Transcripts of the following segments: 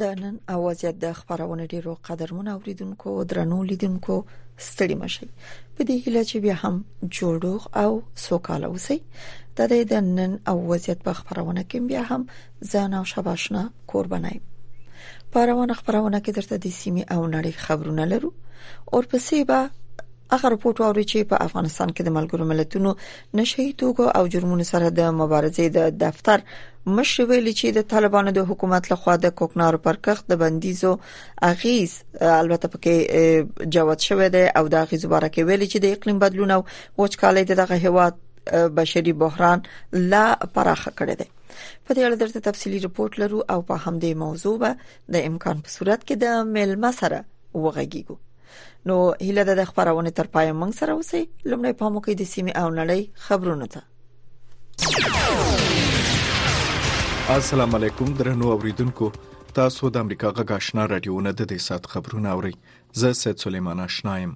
د نن اوازيت د خبرونه ډیرو قدرمن اوریدونکو درنو لیدونکو ستړي مشي په دې هیله چې بیا هم جوړوغ او سوکاله اوسئ د دې د نن اوازيت په خبرونه کې بیا هم ځان او شباشنا قربانای په روانه خبرونه کې درته د سیمه او نړۍ خبرونه لرو او پسې به هغه رپورت ووري چې په افغانستان کې د ملګرو ملتونو نشهيي توکو او جرمونو سره د مبارزې د دفتر مشر ویلي چې د طالبانو د حکومت لخوا د کوکنارو پر کښت د بندیزو اغیز البته پکې جوت شوې ده او د اغیز باره کې ویلي چې د اقلیم بدلون او وچکالۍ دغه هیواد بشري بحران لا پراخ کړی دی په دې اړه درته تفصيلي رپورت لرو او په همدې موضوع به د امکان په صورت کې د ملما سره وغږیږو نو هله د خبرونه تر پای مونږ سره اوسئ لمړی په مو کې د سیمه او نړۍ خبرونه ته السلام علیکم درنو اوریدونکو تاسو د امریکا غږ آشنا رادیوونه د دې سات خبرونه اورئ زه سید سلیمان آشنا یم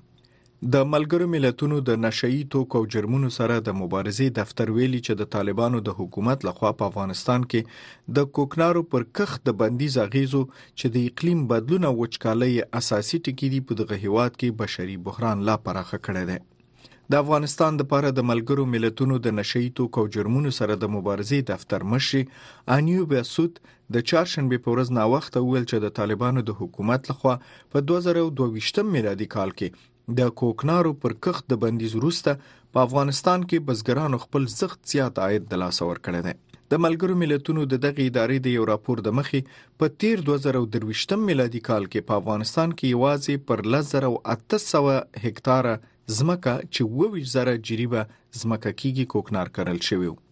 د ملګرو ملتونو د نشئی توکو او جرمونو سره د مبارزې دفتر ویلي چې د طالبانو د حکومت لخوا په افغانستان کې د کوکنارو پر کښ د بندیز اغیزو چې د اقلیم بدلون او وچکالۍ اساسي ټکي دي په دغه هیواد کې بشري بحران لا پراخه کړی دی د افغانستان د پاره د ملګرو ملتونو د نشئی توکو جرمونو سره د مبارزې دفتر مشر انیو بیسوت د چهارشنبه په ورځ نا وخت ویل چې د طالبانو د حکومت لخوا په 2022 میلادي کال کې د کوکنارو پر کښت د بندیز وروسته په افغانستان کې بزګرانو خپل زښت زیات عاید د لاسه ورکړی دی د ملګرو ملتونو د دغه ادارې د یو راپور د مخې په تیر 2023 میلادي کال کې په افغانستان کې یوازې پر 10800 هکتار ځمکه چې 22000 جریبه ځمکه کیږي کوکنار کرل شوی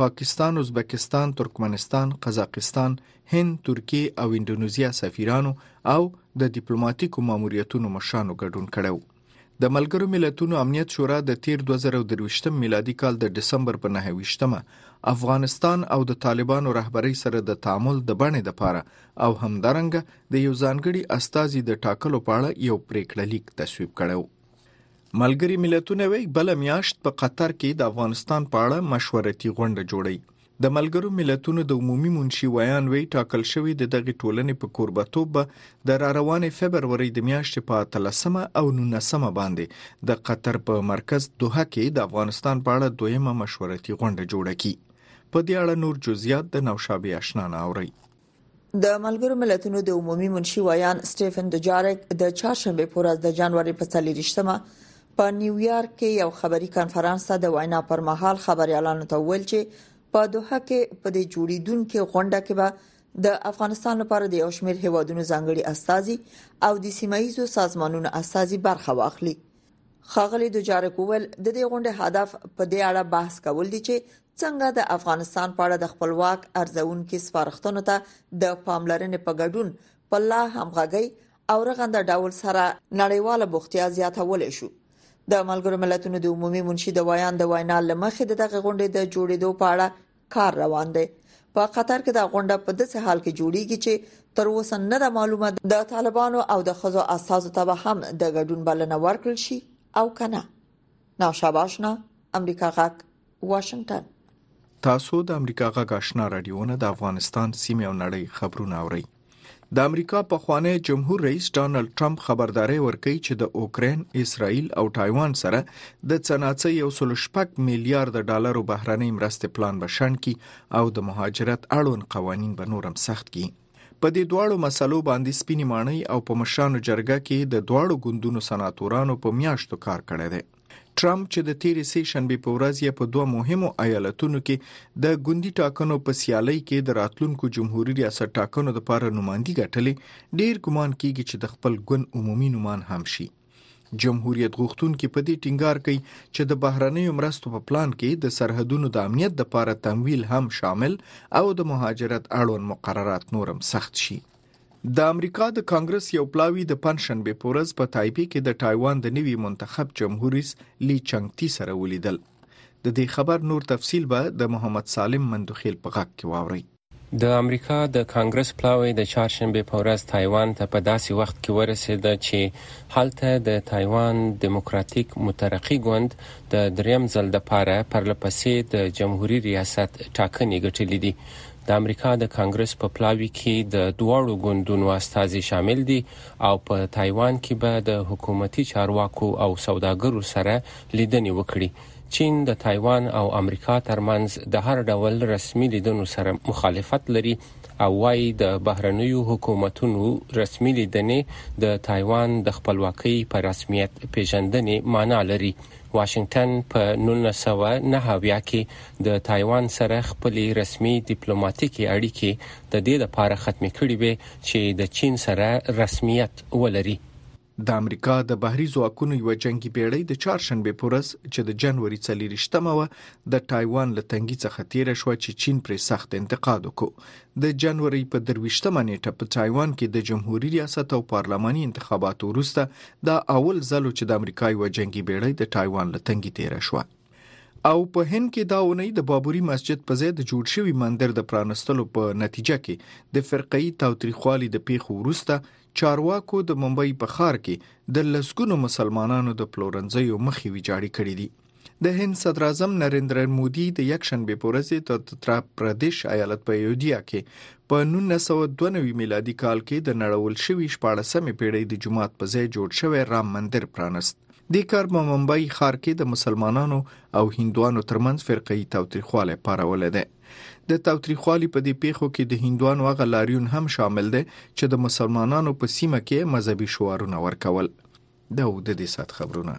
پاکستان، ازبکستان، ترکمنستان، قزاقستان، هند، ترکیې او انډونیزیا سفیرانو او د دیپلوماتیکو ماموریتونو مشرانو ګډون کړی و. د ملګرو ملتونو امنیت شورا د تیر 2023 میلادي کال د ډسمبر په 29 مه افغانستان او د طالبانو رهبرۍ سره د تعامل د بڼې لپاره او همدارنګه د یو ځانګړي استازي د ټاکلو په اړه یو پریکړه لیک تصویب کړی و. ملګري ملتونه وی بل میاشت په قطر کې د افغانستان په اړه مشورتي غونډه جوړي د ملګرو ملتونو د عمومي منشي ویان وی ټاکل شوی د دغه ټولنې په کوربتوب به د را روانې فبرورۍ د میاشتې په 13مه او 19مه باندې د قطر په مرکز دوحه کې د افغانستان په اړه دویمه مشورتي غونډه جوړه کړي په دې اړه نور جزئیات د نوشابه آشنا نه اوري د ملګرو ملتونو د عمومي منشي ویان سټيفن دوجارک د چهارشنبه په ورځ د جنوري په 24مه په نیویارک کې یو خبري کانفرنس ته د وینا پر مهال خبريالانو ته ویل چې په دوحه کې په دې جوړیدونکو غونډه کې به د افغانستان لپاره د یو شمېر هیوادونو ځانګړي استاذي او د سیمایزو سازمانونو استاذي برخه واخلي خاغلی دوجارک وویل د دې غونډې هدف په دې اړه بحث کول دي چې څنګه د افغانستان په اړه د خپلواک ارزونکو سپارښتنو ته د پاملرنې په ګډون په لا همغږي او رغنده ډول سره نړیواله بوختیا زیاتول شو د ملګرو ملتونو د عمومي منشي د ویان د وینا لمخې د دغه غونډې د جوړېدو په اړه کار روان دی په قطر کې دا غونډه په داسې حال کې جوړیږي چې تر اوسه نه ده معلومه د طالبانو او د خزو اساسو ته هم د ګډون بلنه ورکړل شي او کنه نو شاباشنا امریکا غاک واشنگټن تاسو د امریکا غږ آشنا رادیوونه د افغانستان سیمه او نړۍ خبرونه اورئ د امریکا په خوانې جمهور رئیس ډانلډ ټرمپ خبرداري ورکړي چې د اوکرين، اسرائیل او تایوان سره د صنعتي یو سل شپږ میلیارډ ډالر بهرنۍ مرستې پلان بشن کی او د مهاجرت اړوند قوانين به نورم سخت کی په دې دواړو مسلو باندې سپینې ماڼۍ او په مشرانو جرګه کې د دواړو ګوندونو سناتورانو په میاشتو کار کړی دی ټرمپ چې د تیرې سې شنبې په ورځ یې په دوه مهمو ایالتونو کې د ګوندي ټاکنو په سیالۍ کې د راتلونکو جمهوریت ریاست ټاکنو لپاره نوماندی ګټلې ډیر ګمان کیږي چې د خپل ګوند عمومي نومان هم شي جمهوریت غوښتونکي په دې ټینګار کوي چې د بهرنیو مرستو په پلان کې د سرحدونو د امنیت لپاره تمویل هم شامل او د مهاجرت اړوند مقررات نورم سخت شي د امریکا د کانګرس یو پلاوی د پنځشنبه په ورځ په تایپی کې د تایوان د نوي منتخب جمهور رئیس لی چنګ تی سره ولیدل د دې خبر نور تفصیل به د محمد سالم مندوخیل په غږ کې واورئ د امریکا د کانګرس پلاوی د چهارشنبه په ورځ تایوان ته په داسې وخت کې ورسېده چې هلته د تایوان دیموکراتیک مترقي ګوند د دریم ځل لپاره پرلپسې د جمهوریت ریاست ټاکنې ګټلې دي د امریکا د کانګرس په پلاوي کې د دواړو ګوندونو استازي شامل دي او په تایوان کې به د حکومتي چارواکو او سوداګرو سره لیدنې وکړي چین د تایوان او امریکا ترمنځ د هر ډول رسمي لیدنو سره مخالفت لري او وايي د بهرنیو حکومتونو رسمي لیدنې د تایوان د خپلواکۍ په رسمیت پیژندنې معنی لري واشنګټن په نولس سوه نهه اویا کې د تایوان سره خپلې رسمي دیپلوماتیکې اړیکې د دې لپاره ختمې کړې وې چې د چین سره رسمیت ولري. د امریکا د بحري ځواکونو یوه جنګي بېړۍ د چهارشنبې په ورځ چې د جنوري څلېرویشتمه وه، د تایوان له تنګي څخه تېره شوه چې چین پرې سخت انتقاد وکړو. د جنوري په درویشتمه نیټه په تایوان کې د جمهوریت ریاست او پارلماني انتخاباتو وروسته دا اول ځل چې د امریکا یو جنگي بیړۍ د تایوان له تنګي تیر شوه او په هند کې دا اونۍ د بابوري مسجد په ځای د جوړ شوی مندر د پرانستلو په نتیجه کې د فرقي تاوتریخوالي د پیښو وروسته چارواکو د ممبئی په ښار کې د لسګونو مسلمانانو د پلورنځیو مخې ویجاړې کړې دي د هند صدراعظم نریندرا مودي د یکشنبه په ورځ د تترا پردیش ایالت په یودیا کې په 1992 میلادي کال کې د نړول شوی 14مې پیړۍ د جماعت په ځای جوړ شوی رام مندر پرانست د کار په ممبای ښار کې د مسلمانانو او هندوانو ترمنځ فرقې توتریخواله پارول ده د توتریخوالي په دې پیښو کې د هندوانو هغه لاریون هم شامل دی چې د مسلمانانو په سیمه کې مذهبي شعارونه ورکول دا و د دې سات خبرونه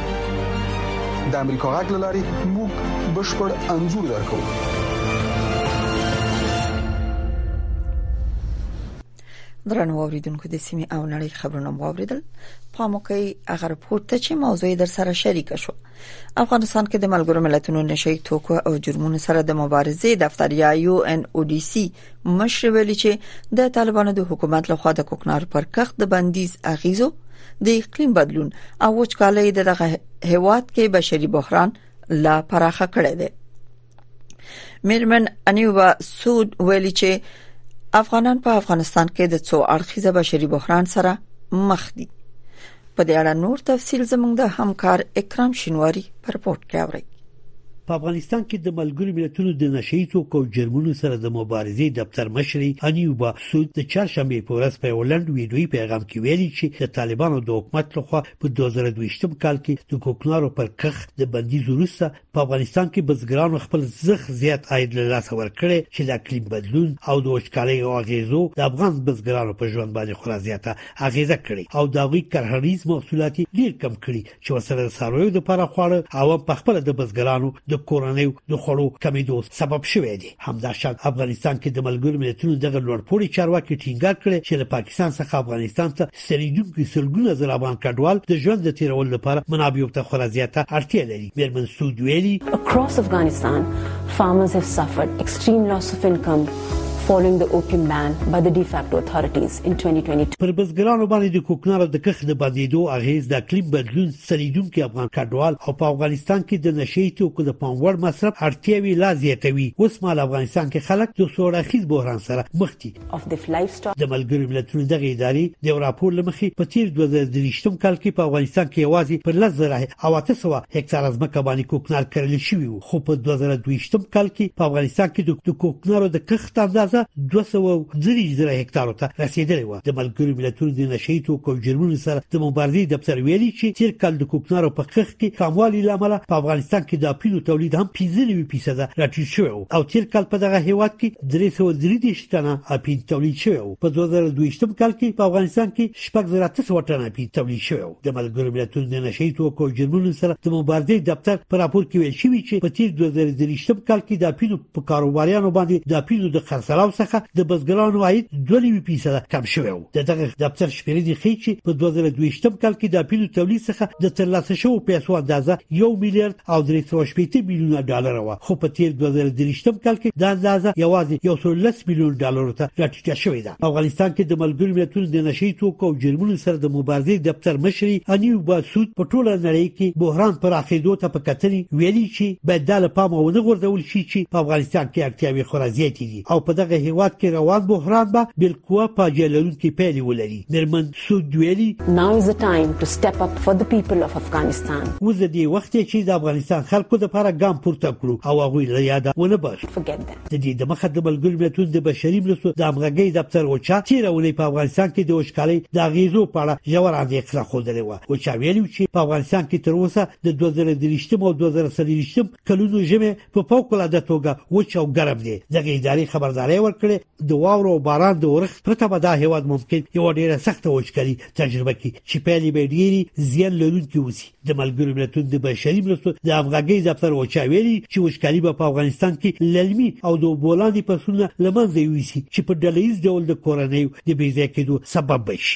د امریکا غږ لاري موږ بشپړ انزور درکو درنو اوریدونکو د سیمې او نړۍ خبرونه واوریدل پام وکړئ هغه رپورت ته چې موضوع در سره شریک شو افغانستان کې د ملګرو ملتونو نشي توکو او جرمونو سره د مبارزې دفتر یا یو ان او ډي سي مشر ویلي چې د طالبانو د حکومت لخوا د کوکنار پر کښت د بندیز اغیزو د اقلیم بدلون او وچکالۍ دغه هیواد کې بشري بحران لا پراخه کړی دی میرمن انیوا سود ویلي چې افغانان په افغانستان کې د څو اړخیزه بشري بحران سره مخ دي په دې اړه نور تفصيل زموږ د همکار اکرام شینواری پر رپورت کې اوري په افغانستان کې د ملګرو ملتونو د نشئی توکو او جرمونو سره د مبارزې دفتر مشري انیوبا سود د چهارشنبه په ورځ په ولند ویډیوي پیغام کې ویلي چې د طالبانو د حکومت لخوا په 2022 کال کې د کوکنارو پر کښ د بندیز وروسته په افغانستان کې بزګرانو خپل زخ زیات عاید له لاسه ورکړي چې د اقلیم بدلون او د وچکالۍ او اغیزو د افغان بزګرانو په ژوند باندې خورا زیاته اغیزه کړې او د غوي کرهڼیز محصولات ډیر کم کړي چې وسره د سارویو د لپاره خواړه او په خپل د بزګرانو د کورنۍ د خوړو کمیدو سبب شوې دي همدا شان افغانستان کې د ملګرو ملتونو دغه لوړپوړي چارواکي ټینګار کړي چې له پاکستان څخه افغانستان ته ستنېدونکي سلګونه زره افغان کډوال د ژوند د تیرولو لپاره منابعو ته خورا زیاته اړتیا لري میرمن سود ویلي Across Afghanistan farmers have suffered extreme loss of income following the opium ban by the de facto authorities in 2022. پر بزګرانو باندې د کوکنارو د کښت د بندیدو اغیز د اقلیم بدلون سلیدونکو افغان کډوال او په افغانستان کې د نشي توکو د پام وړ مصرف اړتیاوي لا زیاتوي اوس مال افغانستان کې خلک د سوړ اخیز بحران سره مخ دي of the livestock د ملګرو ملتونو دغه ادارې د یو راپور لمخې په تیر 2023 کال کې په افغانستان کې یوازې پر لږ زره او 800 هکتار ځمکه باندې کوکنار کرل شوی وو خو په 2022 کال کې په افغانستان کې د کوکنارو د کښت اندازه 230 زره هکتار ته رسیدلې و د ملګرو ملتونو د نشئی توکو جرمونو سره د مبارزې دفتر ویلي چې تیر کال د کوکنارو په کښت کې کموالی لامل په افغانستان کې د اپینو تولید هم 15% راټیټ شوی او تیر کال په دغه هیواد کې 333 ټنه اپی تولید شوی او په 2022 کال کې په افغانستان کې شپږ زره تسو ټنه اپی تولید شوی او د ملګرو ملتونو د نشي توکو جرمونو سره د مبارزې دفتر په راپور کې ویل شوی چې په تیر 2023 کال کې د اپی په کاروباریانو باندې د اپی د خرڅلاو څخه د بزګرانو عاید 2.5% کم شوی او د دغه دفتر شمیرې دی چې په 2022 کال کې د اپی تولید څخه د ترلاسه شوو پیسو اندازه 1 میلیارډ او 380 میلیونه ډالر و خو په تیر 2023 کال کې دا اندازه یوازې 110 میلیون ډالر ته راټیټه شوې ده افغانستان کې د ملګرو ملتونو د نشي توکو او جرمونو سره د مبارزې دفتر مشري انیو باسود په ټوله نړۍ کې بحران پر اخیدو ته په کتنې ویلي چې باید دا له پامه ونه غورځول شي چې په افغانستان کې اړتیاوې خورا زیاتې دي او په دغه هیواد کې روان بحران به بالکوا پاجې لرونکي پیلې ولري مرمن سود ویلي Now is the time to step up for the people of Afghanistan. اوس د دې وخت دی چې د افغانستان خلکو لپاره ګام پورته کړو او هغوی له یاده ونه باسو Forget them. د دې د مخه د ملګرو ملتونو د بشري مرستو د همغږۍ دفتر اوچا تیره اونۍ په افغانستان کې د وچکالۍ د اغیزو په اړه ژوره اندېښنه ښودلې وه اوچا ویلي چې په افغانستان کې تر اوسه د 2023 او 2024 کلونو ژمي په فوق العاده توګه وچ او ګرم دی دغه ادارې خبرداری ورکړی د واورو او باران د اورښت پرته به دا هیواد ممکن یو ډیره سخته وچکالي تجربه کړي چې پایلې به ډېری زیان لرونکي وسی د ملګرو ملتونو د بشري مرستو د افغانګي دفتر وچا ویلي چې وچکالي به په افغانستان کې للمي او د بولاندې پسونه لمنځه یوسي چې په ډلهییز ډول د کورنۍ د بیځای کېدو سبب بشي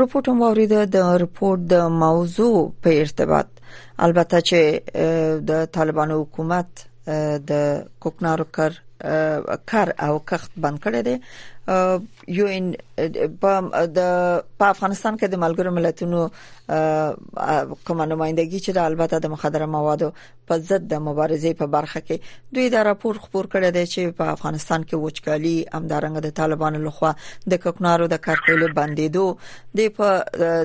رپورټ هم وریده د رپورټ د موضوع په ارتباط البته چې د طالبانو حکومت د کوکنارو کر کار او کښت بند کړی دی یو ان د په افغانستان کې د ملګرو ملتونو کومه نمائندګي چې د البته د مخدره موادو په ضد د مبارزې په برخه کې دوی دا راپور خپور کړی دی چې په افغانستان کې وچکالي همدارنګ د طالبانو لخوا د ککنارو د کارتلې بندیدو د په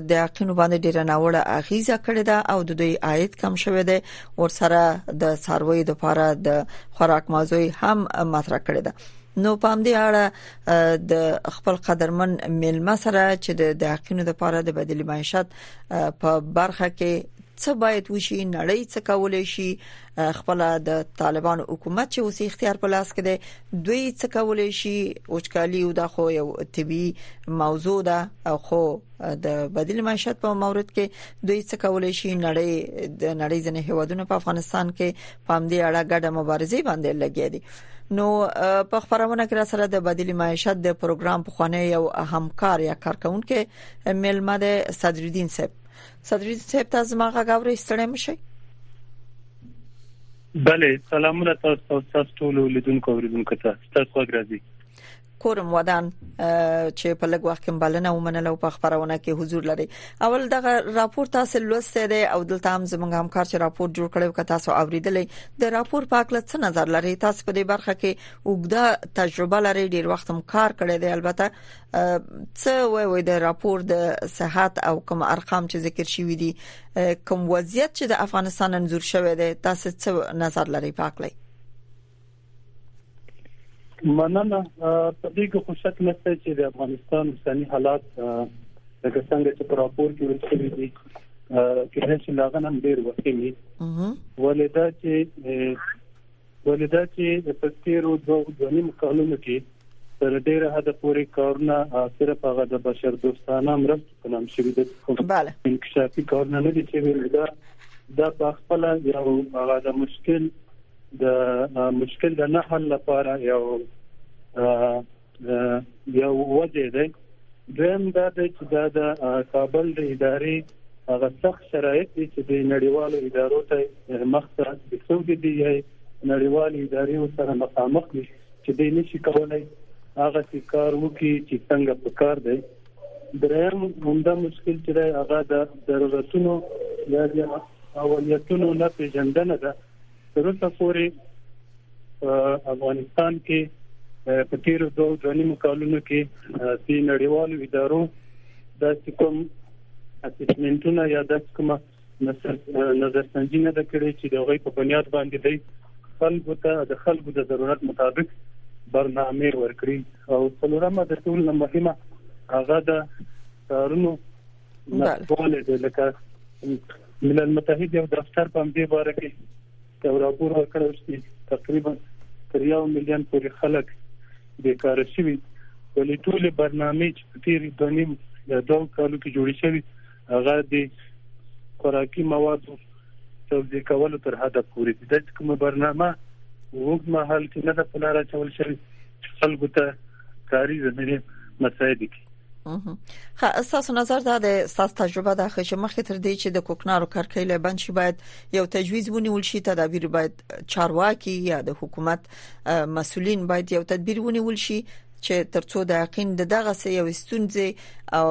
د حقینو باندې ډیر ناوړه اغیزه کړې ده او د دوی عاید کم شوی دی ورسره د سروي د لپاره د خوراک موضوع هم مطرح کړې ده نو پام دی اړه د خپل قدرمن ملما سره چې د حقینو لپاره د بدلی معیشت په برخه کې څه باید وشي نړۍ څه کولای شي خپل د طالبان حکومت چې اوس اختیار په لاس کې دی دوی څه کولای شي اوچکالي او د خو یو طبي موضوع ده او خو د بدیل معیشت په مورد کې دوی څه کولای شي نړۍ د نړۍ ځنې هیوادونو په افغانستان کې پام دې اړه ګډه مبارزه باندې لګیا دي نو په خبرونه کې سره د بدیل معیشت د پروګرام په خونه یو همکار یا کارکونکو ملمه د صدر الدین صاحب صدري صاحب تاسو ما غاوري ستړی مشي بله سلامونه تاسو تاسو ټول لیدونکو اوریدونکو ته تاسو غږرازي کورم ودان چې په لږ وخت کې بلنه ومنله او په خبرونه کې حضور لري اول دغه راپور تاسو لوسته دی او دلته هم زموږ همکار چې راپور جوړ کړو که تاسو اوریدلې د راپور په اړه څه نظر لري تاسو په دې برخه کې وګدا تجربه لري ډیر وخت هم کار کړی دی البته څه وای وای د راپور د صحت او کوم ارقام چې ذکر شوی دي کوم وضعیت چې د افغانستان انځور شوی دی تاسو څه نظر لرئ پاکلی مننه په دې کې خو شک نشته چې د افغانستان اوسنی حالات لکه څنګه چې په راپور کې ویل شوی دی کې هیڅ لاغنه ډیر وخت وی ولې دا چې ولې دا چې په تیرو دوه دوه نیم کلونو کې تر ډیره حد پورې کارونه صرف هغه د بشر دوستانه مرستې په نام شوي دي بله انکشافي کارونه نه دي چې دا دا په خپل یو هغه د مشکل د مشکل د نه حل لپاره یو یو وجه ده دویم دا دی چې دا د کابل د ادارې هغه سخت شرایط دي چې د نړیوالو ادارو ته مخته د سعودي دی نړیوال ادارې سره مخامخ دي چې دوی نشي کولای هغه چې کار وکړي چې څنګه په کار دی دریم همدا مشکل چې هغه د ضرورتونو یا د اولیتونو نه پیژندنه ده ترڅه پورې افغانستان کې په تیرو دوه ځاني مقالونو کې د نړیوالو ادارو د کوم اسسمنټونه یا د کوم نظر سنجي نه د کړې چې د غي په بنیاد باندې دی خلکو ته د خلکو د ضرورت مطابق برنامه ورکړي او څلورمه د ټول مهمه هغه د کارونو مسؤل دی لکه ملل متحد یو دفتر په دې باره کې یو راپور ورکړی چې تقریبا تر یو میلیون پورې خلک بیکاره شوي ولې ټول برنامې چې په تیر دوه نیم یا دوه کالو کې جوړې شوي هغه د خوراکي موادو توزیع کولو تر حده پورې دي د کومه برنامه وګ مهال کې نه د پلار چول شوی خلکو ته کاری زمينه مساعد کی ها تاسو نظر دا د تاسو تجربه د خښه مخکې تر دې چې د کوکنارو کرکې له بند شي باید یو تجویز ونیول شي تدابیر باید چارواکي یا د حکومت مسولین باید یو تدبیر ونیول شي چې ترڅو د یقین د دغه سه یو ستونزې او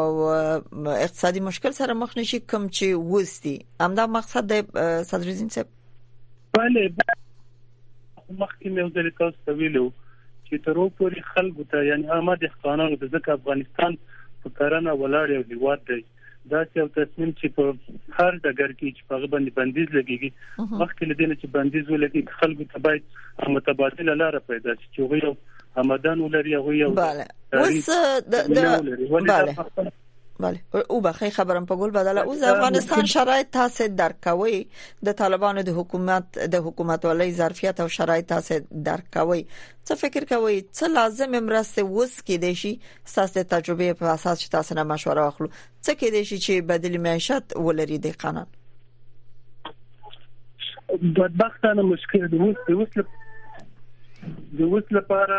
اقتصادي مشکل سره مخ نشي کم چې وستي همدا مقصد د صدر عزیز بله مخکې مې وزیر تاسو ته ویلو چې تر اوسه پورې خلکو ته یعنی عامه د ښکانانو د ځکه افغانستان په کرنه ولاړ یو هیواد دی دا چې یو تصمیم چې په هر ډګر کې چې په باندې بندیز لګیږي مخکې لدې نه چې بندیز ولګي خلکو ته باید متبادله لار پیدا شي چې یو همدان ولري هغه یو بله اوس د بله بله او بخې خبرم په ګل بدله اوس د افغانستان شرایط تاسو درک کوي د طالبانو د حکومت د حکومت ولې ظرفیت او شرایط تاسو درک کوي څه فکر کوي څه لازم مرسته وس کې دي شي تاسو د تجربه په اساس چې تاسو نه مشوره واخلو څه کې دي شي چې بدلی معیشت ولري د قانون بدبختانه مشکل دی اوس د اوس لپاره د اوس لپاره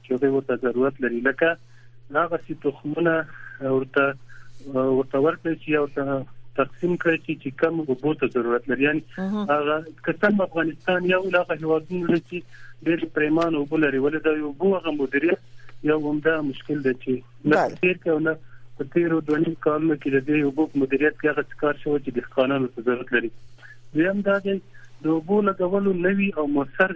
چې هغه ورته ضرورت لري لکه هغه چې تخمونه ورته ورته ورکړي چې او ته تقسیم کړی چې کم وبو ته ضرورت لري یعنی هغه کتم افغانستان یو علاقه هیوادونه چې ډېر پریمان او بلري ولې دا یو بو هغه مدیریت یو همدا مشکل دی چې نه تیر کونه په تیرو دونی کالونو کې د دې وبو مدیریت کې هغه کار شوی چې د قانون ضرورت لري زم دا دی د وبو لګولو نوي او موثر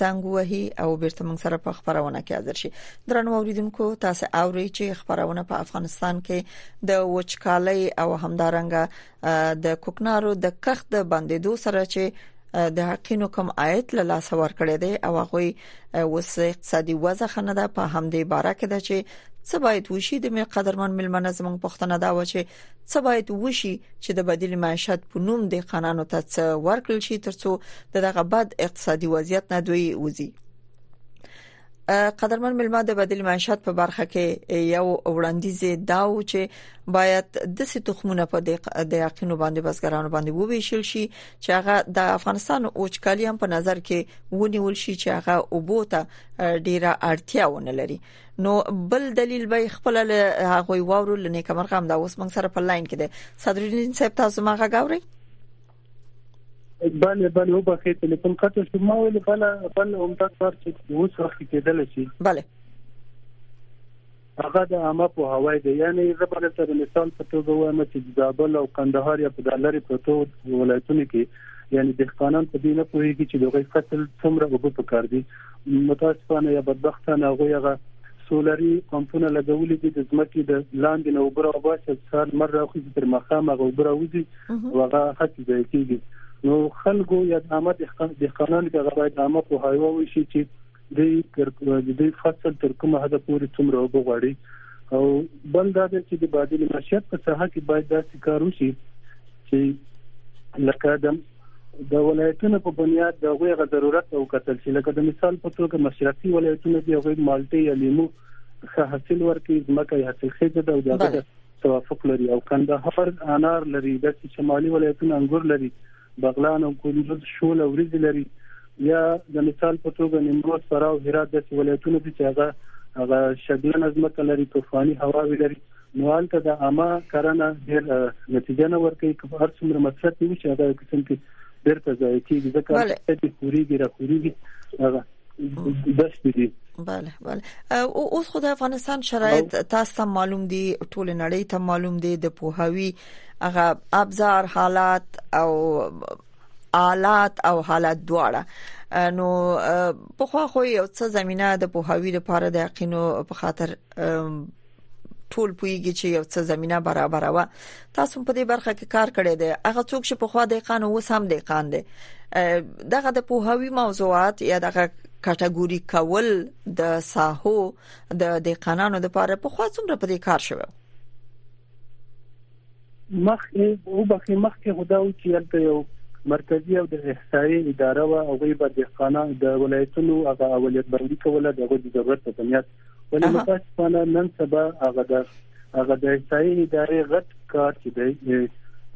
زنګ وهي او بیرته موږ سره په خبرونه کې حاضر شي درنو اوریدونکو تاسو اوري چې خبرونه په افغانستان کې د وچکالۍ او همدارنګه د کوکنارو د کښت د بندیدو سره چې د حقینو کم عاید له لاس ور کړی دی او هغه اوس اقتصادي وضع خنه ده په همدې باره کې ده چې څه باید وشي د مې قدرمن ملمنه زموږ پښتنه دا و چې څه باید وشي چې د بدیل معیشت په نوم د قانونو ته څه ورکړل شي ترڅو دغه بد اقتصادي وضعیت نه دوی وځي قدرمن ملما د بدیل معیشت په برخه کې یو وړاندیز دا و چې باید د سې تخمونه په د یقینو باندې بسګرانو باندې وویشل شي چې هغه د افغانستان اوچکالي هم په نظر کې ونیول شي چې هغه اوبو ته ډیره اړتیا ونه لري نو بل دلیل به خپل له هغه وورو لنې کمر غم دا اوس موږ سره په لاين کې دي صدرالدین صاحب تاسو ما غاوري بله بله او بخې ټلیفون کټو شو ما ویل بله بل هم دا کار چې اوس وخت کېدل شي بله هغه د عامه په هوای دی یعنی زه په لته مثال په توګه وایم چې زابل او کندهار یا په دالری پروتو ولایتونو کې یعنی د قانون په دینه پوری کې چې دغه فصل څومره وګړو پکار دي متاسفانه یا بدبختانه هغوی هغه سولري پمپونه لګولي دي د ځمکې د لاندې نه وبره او باسي سر مر راخي تر مخه مغه وبره وځي هغه هڅه ځای کیږي نو خلکو یا د عامه د قانون کې هغه باید عامه په هایو وشي چې د دې فصل تر کومه حد پورې څومره وبغړي او بل دا چې د بادي معیشت په ساحه کې باید داسې کار وشي چې لکه د د ولایتونو په بنیاد د غوې غ ضرورت او کتل چې لکه د مثال په توګه مشرقي ولایتونه دی غوې مالټي یا لیمو ښه حاصل ورکړي ځمکه یې حاصل خېزه ده او دا توافق لري او کندهار انار لري د شمالي ولایتونو انګور لري بغلان او کندوز شول او وريځ لري یا د مثال په توګه نیمروز فراه او هرات د ولایتونو چې هغه هغه شګلن ازمکه لري طوفاني هوا لري نو هلته د عامه کرنه ډیر نتیجه نه ورکوي کوم هر څومره مصرف وي چې هغه قسم کې ډیر ته ځای کېږي ځکه چې خوريږي را خوريږي هغه دشت دي بله بله او اوس خو د افغانستان شرایط تاسو ته معلوم دي ټول نړۍ ته معلوم دي د پوهاوی هغه ابزار حالات او آلات او حالات دواړه نو په خو خو یو څه زمينه د پوهاوی لپاره د یقینو په خاطر ټول پویږي چې یو څه زمينه برابره و تاسو په دې برخه کې کار کړی دی هغه څوک چې په خوا د قانون اوس هم د قان دی دغه د پوهاوی موضوعات یا دغه کټګوري کول د ساحو د د قانونو د لپاره په خوا څومره په دې کار شوی مخ او بخې مخ کې هداو چې هلته یو مرکزی او د احصایې اداره او غوي بر د قانون د ولایتونو هغه اولیت باندې کوله د غوډي ضرورت په بنیاد ولې نو پاک پانا نن سبا هغه د هغه د احصایي ادارې غټ کار چې دی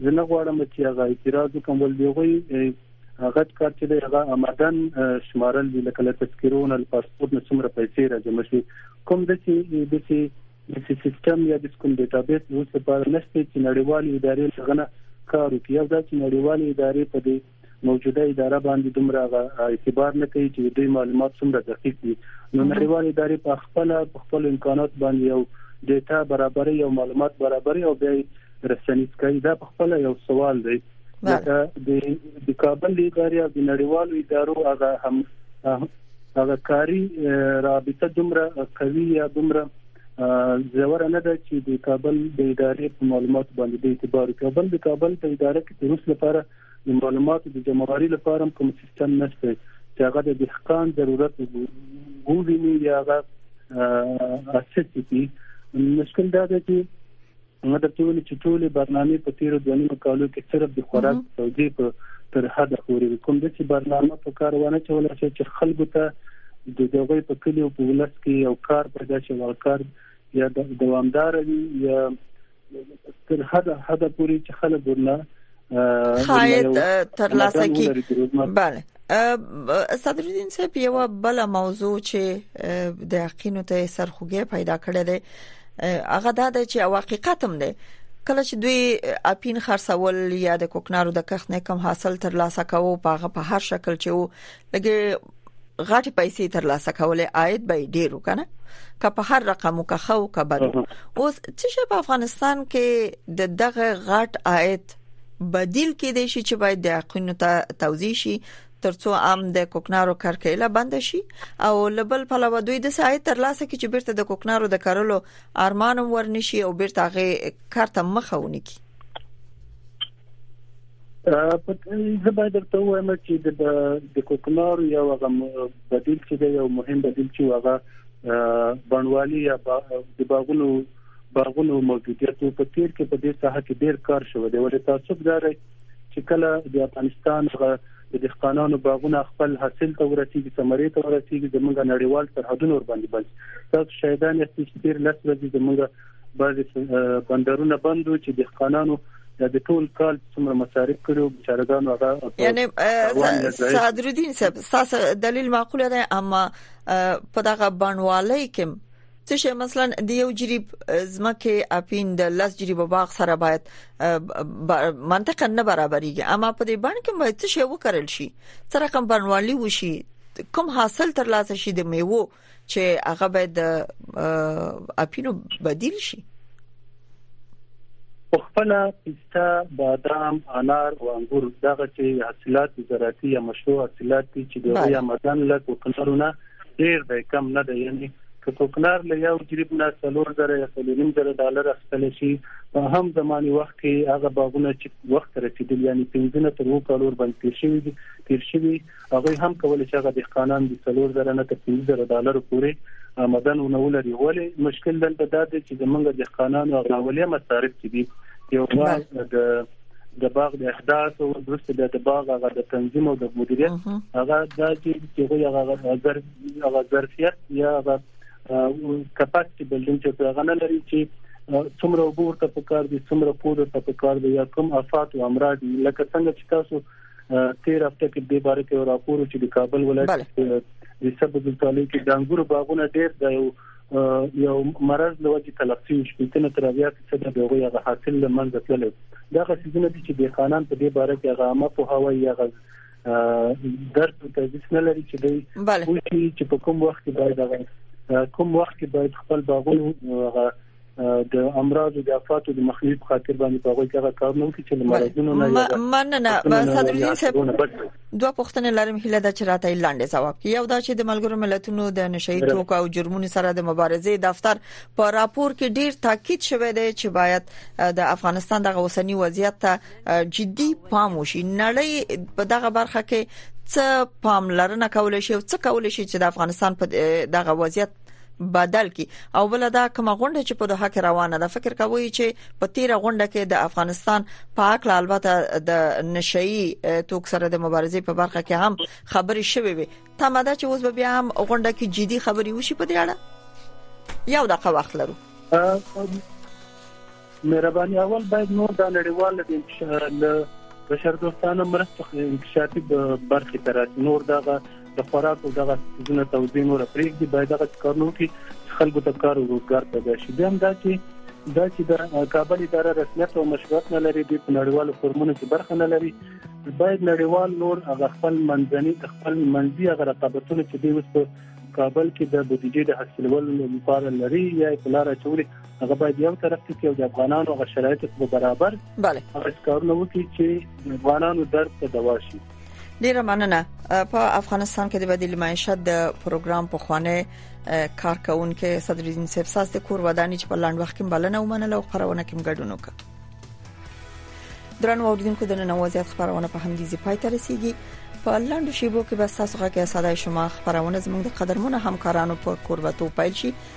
زنه غواړم چې هغه اعتراض وکم ول دی غوي هغه کار چې دی هغه آمدن شمارل دی لکه له تذکرون ال پاسپورت نو څومره پیسې راځم شي کوم د چې د چې د سیستم یا د کوم ډیټابیس اوس په اړه نشته چې نړیوال ادارې څنګه کار کوي او دا چې نړیوال ادارې په دې موجوده اداره باندې دومره اعتبار نه کوي چې دوی معلومات څومره دقیق دي نو نړیوال ادارې په خپل په خپل امکانات باندې یو ډیټا برابرې او معلومات برابرې او بیا رسنیز کوي دا په خپل یو سوال دی دا د کابل ادارې او د نړیوالو ادارو هغه هم هغه کاری رابطه دومره قوي یا دومره زوره نه ده چې د کابل د ادارې په معلومات باندې د اعتبار کابل د کابل په اداره کې د روس لپاره د معلوماتو د جمعواري لپاره هم کوم سیستم نشته چې هغه د دهقان ضرورت وګوري یا هغه اساسي دي مشکل دا دی چې موږ د ټولې چې ټولې برنامې په تیرو دوه نیمو کالو کې صرف د خوراک توجیه په تر حد پورې کوم د چې برنامه په کار ونه چول شي چې خلکو ته د دوی په کلیو په ولس کې یو کار پیدا شي او کار یا دوامدار وي یا تر حد حد پورې چې خلک ورنه خاید تر لاسه کی بله صدر الدین صاحب یو بل موضوع چې د یقینو ته سرخوږی پیدا کړی دی هغه دا دی چې او حقیقت هم دی کله چې دوی اپین خرڅول یا د کوکنارو د کښت نه کم حاصل تر لاسه کاوه په هغه په هر شکل چې وو لکه غاټي پیسې تر لاسه کولې عاید به ډیرو کنه که په هر رقم او که خو که بدو اوس چې په افغانستان کې د دغه غاټ عاید بدیل کې دی شي چې باید د حقونو ته توضیح شي ترڅو عام د کوکنارو کرکېله بند شي او لبل پلو دوی د سایه تر لاسه کې چې بیرته د کوکنارو د کرلو ارمانم ورنشي او بیرته غي کرته مخه ونی کی په زه باید درته وایم چې د د کوکنار یو هغه بدیل چې دی یو مهم بدیل چې هغه بڼوالي یا د باغونو باغونو موجودیت په تیر کې په دې ساحه کې ډیر کار شوی دی ولې تاسو ګورئ چې کله د افغانستان هغه د دهقانانو باغونه خپل حاصل ته ورسیږي ثمرې ته ورسیږي زمونږ نړیوال سرحدونه ور باندې بس تاسو شاهدان یاست چې ډیر لس ورځې زمونږ بعضې بندرونه بند وو چې د خانانو د ټول کال څومره مصارف کړو بچارګانو هغه یعنی صدرالدین صاحب تاسو دلیل معقول دی اما په دغه بڼوالۍ کې څه شي مثلا د یو جریب زمکه اپین د لس جریب باغ سره باید منطقه نه برابرېږي اما په دې باندې کې باید څه شي وکړل شي تر رقم بنوالي وشي کوم حاصل ترلاسه شي د میوو چې هغه به د اپینو بدیل شي خپل پسته بادام انار او انګور دغه چې حاصلات زراعتي یا مشروع حاصلات دي چې د یا مدن له کوکنارونه ډیر دی کم نه دی یعنی که کوکنار له یو جریب نه څلور زره یا څلورم زره ډالر اخیستل شي په هم زماني وخت کې هغه باغونه چې وخت رسیدل یعنی 15 تر 20 کالور باندې تیر شوی تیر شوی هغوی هم کولی چې هغه دهقانان د څلور زره نه تر پنځه زره ډالرو پورې آمدن ونه ولري، ولې مشکل دلته دا دی چې زمونږ دهقانانو هغه اولیه مصارف چې دي یو باغ د د باغ د احداث او وروسته بیا د باغ هغه د تنظیم او د مدیریت هغه دا چې هغه هغه ظرف هغه ظرفیت یا هغه کپاسټي بلډینګ چې هغه نه لري چې څومره وګور ته پکار دي څومره پور ته پکار دي یا کوم افات او امراض لکه څنګه چې تاسو تیر هفته کې د باره کې راپور چې د کابل ولایت د سبز ولسوالۍ کې د انګورو باغونه ډېر د یو یو مرز له وجې تلفي شپږتنه تر بیا څه د دوی هغه حاصل له منځه تللی دا غسیزونه چې د خانان په دې باره کې هغه عامه په هوا یا غز درس او تدریس نه لري چې دوی وایي چې په کوم وخت کې باید هغه کوم وخت کې باید خپل باغونه د امراض د افاتو د مخنیوي په خاطر باندې په هغه کې هغه کارونه وکړي چې مرزونه نه یاد مننه صدر الدین صاحب دوه پوښتنې لرم هله د چرته لاندې جواب کې یو دا چې د ملګرو ملتونو د نشئی توکو او جرمونو سره د مبارزې دفتر په راپور کې ډیر تاکید شوی دی چې باید د افغانستان د غوسنی وضعیت ته جدي پام وشي نړۍ په دغه برخه کې څه پاملرنه کول شي او څه کول شي چې د افغانستان په دغه وضعیت بدل کی او بل دا کوم غونډه چې په دوه کې روانه ده فکر کوي چې په تیر غونډه کې د افغانستان په اړه البته د نشئی توک سره د مبارزې په برخه کې هم خبرې شوې وي تمه ده چې اوس به بیا هم غونډه کې جدي خبرې وشي په دې اړه یو دغه وخت لرو مهرباني اول باید نور دا نړیوال د انتشار له بشردوستانه مرستو انکشافي برخې ته راشي نور دغه د خوراک او دغه څیزونه توزیع نور پرېږدي باید دغه کارونه وکړي خلکو ته کار او روزګار پیدا شي بیا هم دا چې دا چې د کابل اداره رسمیت او مشروعیت نه لري د نړیوالو فورمونو کې برخه نه لري باید نړیوال نور هغه خپل منځني خپل منځي هغه رقابتونه چې دوی اوس په کابل کې د بودیجې د حاصلولو لپاره لري یا په لار اچولي هغه باید یو طرف ته کې او د افغانانو غو شرایط سره برابر بله هغه کارونه وکړي چې افغانانو درد ته دوا شي ډیره مننه په افغانستان کې د بدیل معیشت د پروګرام په خوانه کارکونکو صدر الدین صاحب ساس د کور ودانۍ چې په لاند وخت کې بلنه ومنله او خبرونه کې ګډون وکړ درنو اوریدونکو د ننوازیت خبرونه په همدې ځای پای ته رسیدي په لاند شیبو کې به تاسو غږی صداي شما خبرونه زموږ د قدرمن همکارانو په قربتو پیل شي